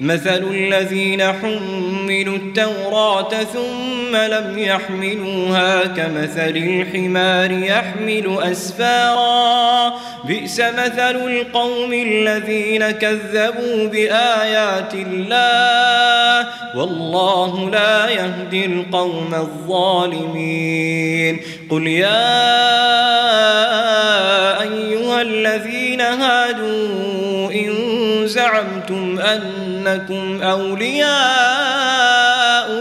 مثل الذين حملوا التوراة ثم لم يحملوها كمثل الحمار يحمل أسفارا. بئس مثل القوم الذين كذبوا بآيات الله. والله لا يهدي القوم الظالمين. قل يا زعمتم أنكم أولياء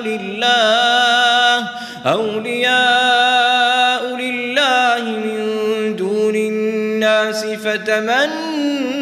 لله أولياء لله من دون الناس فتمنوا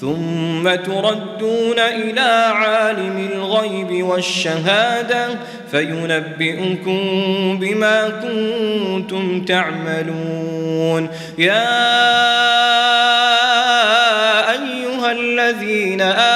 ثم تردون إلى عالم الغيب والشهادة فينبئكم بما كنتم تعملون. يا أيها الذين آمنوا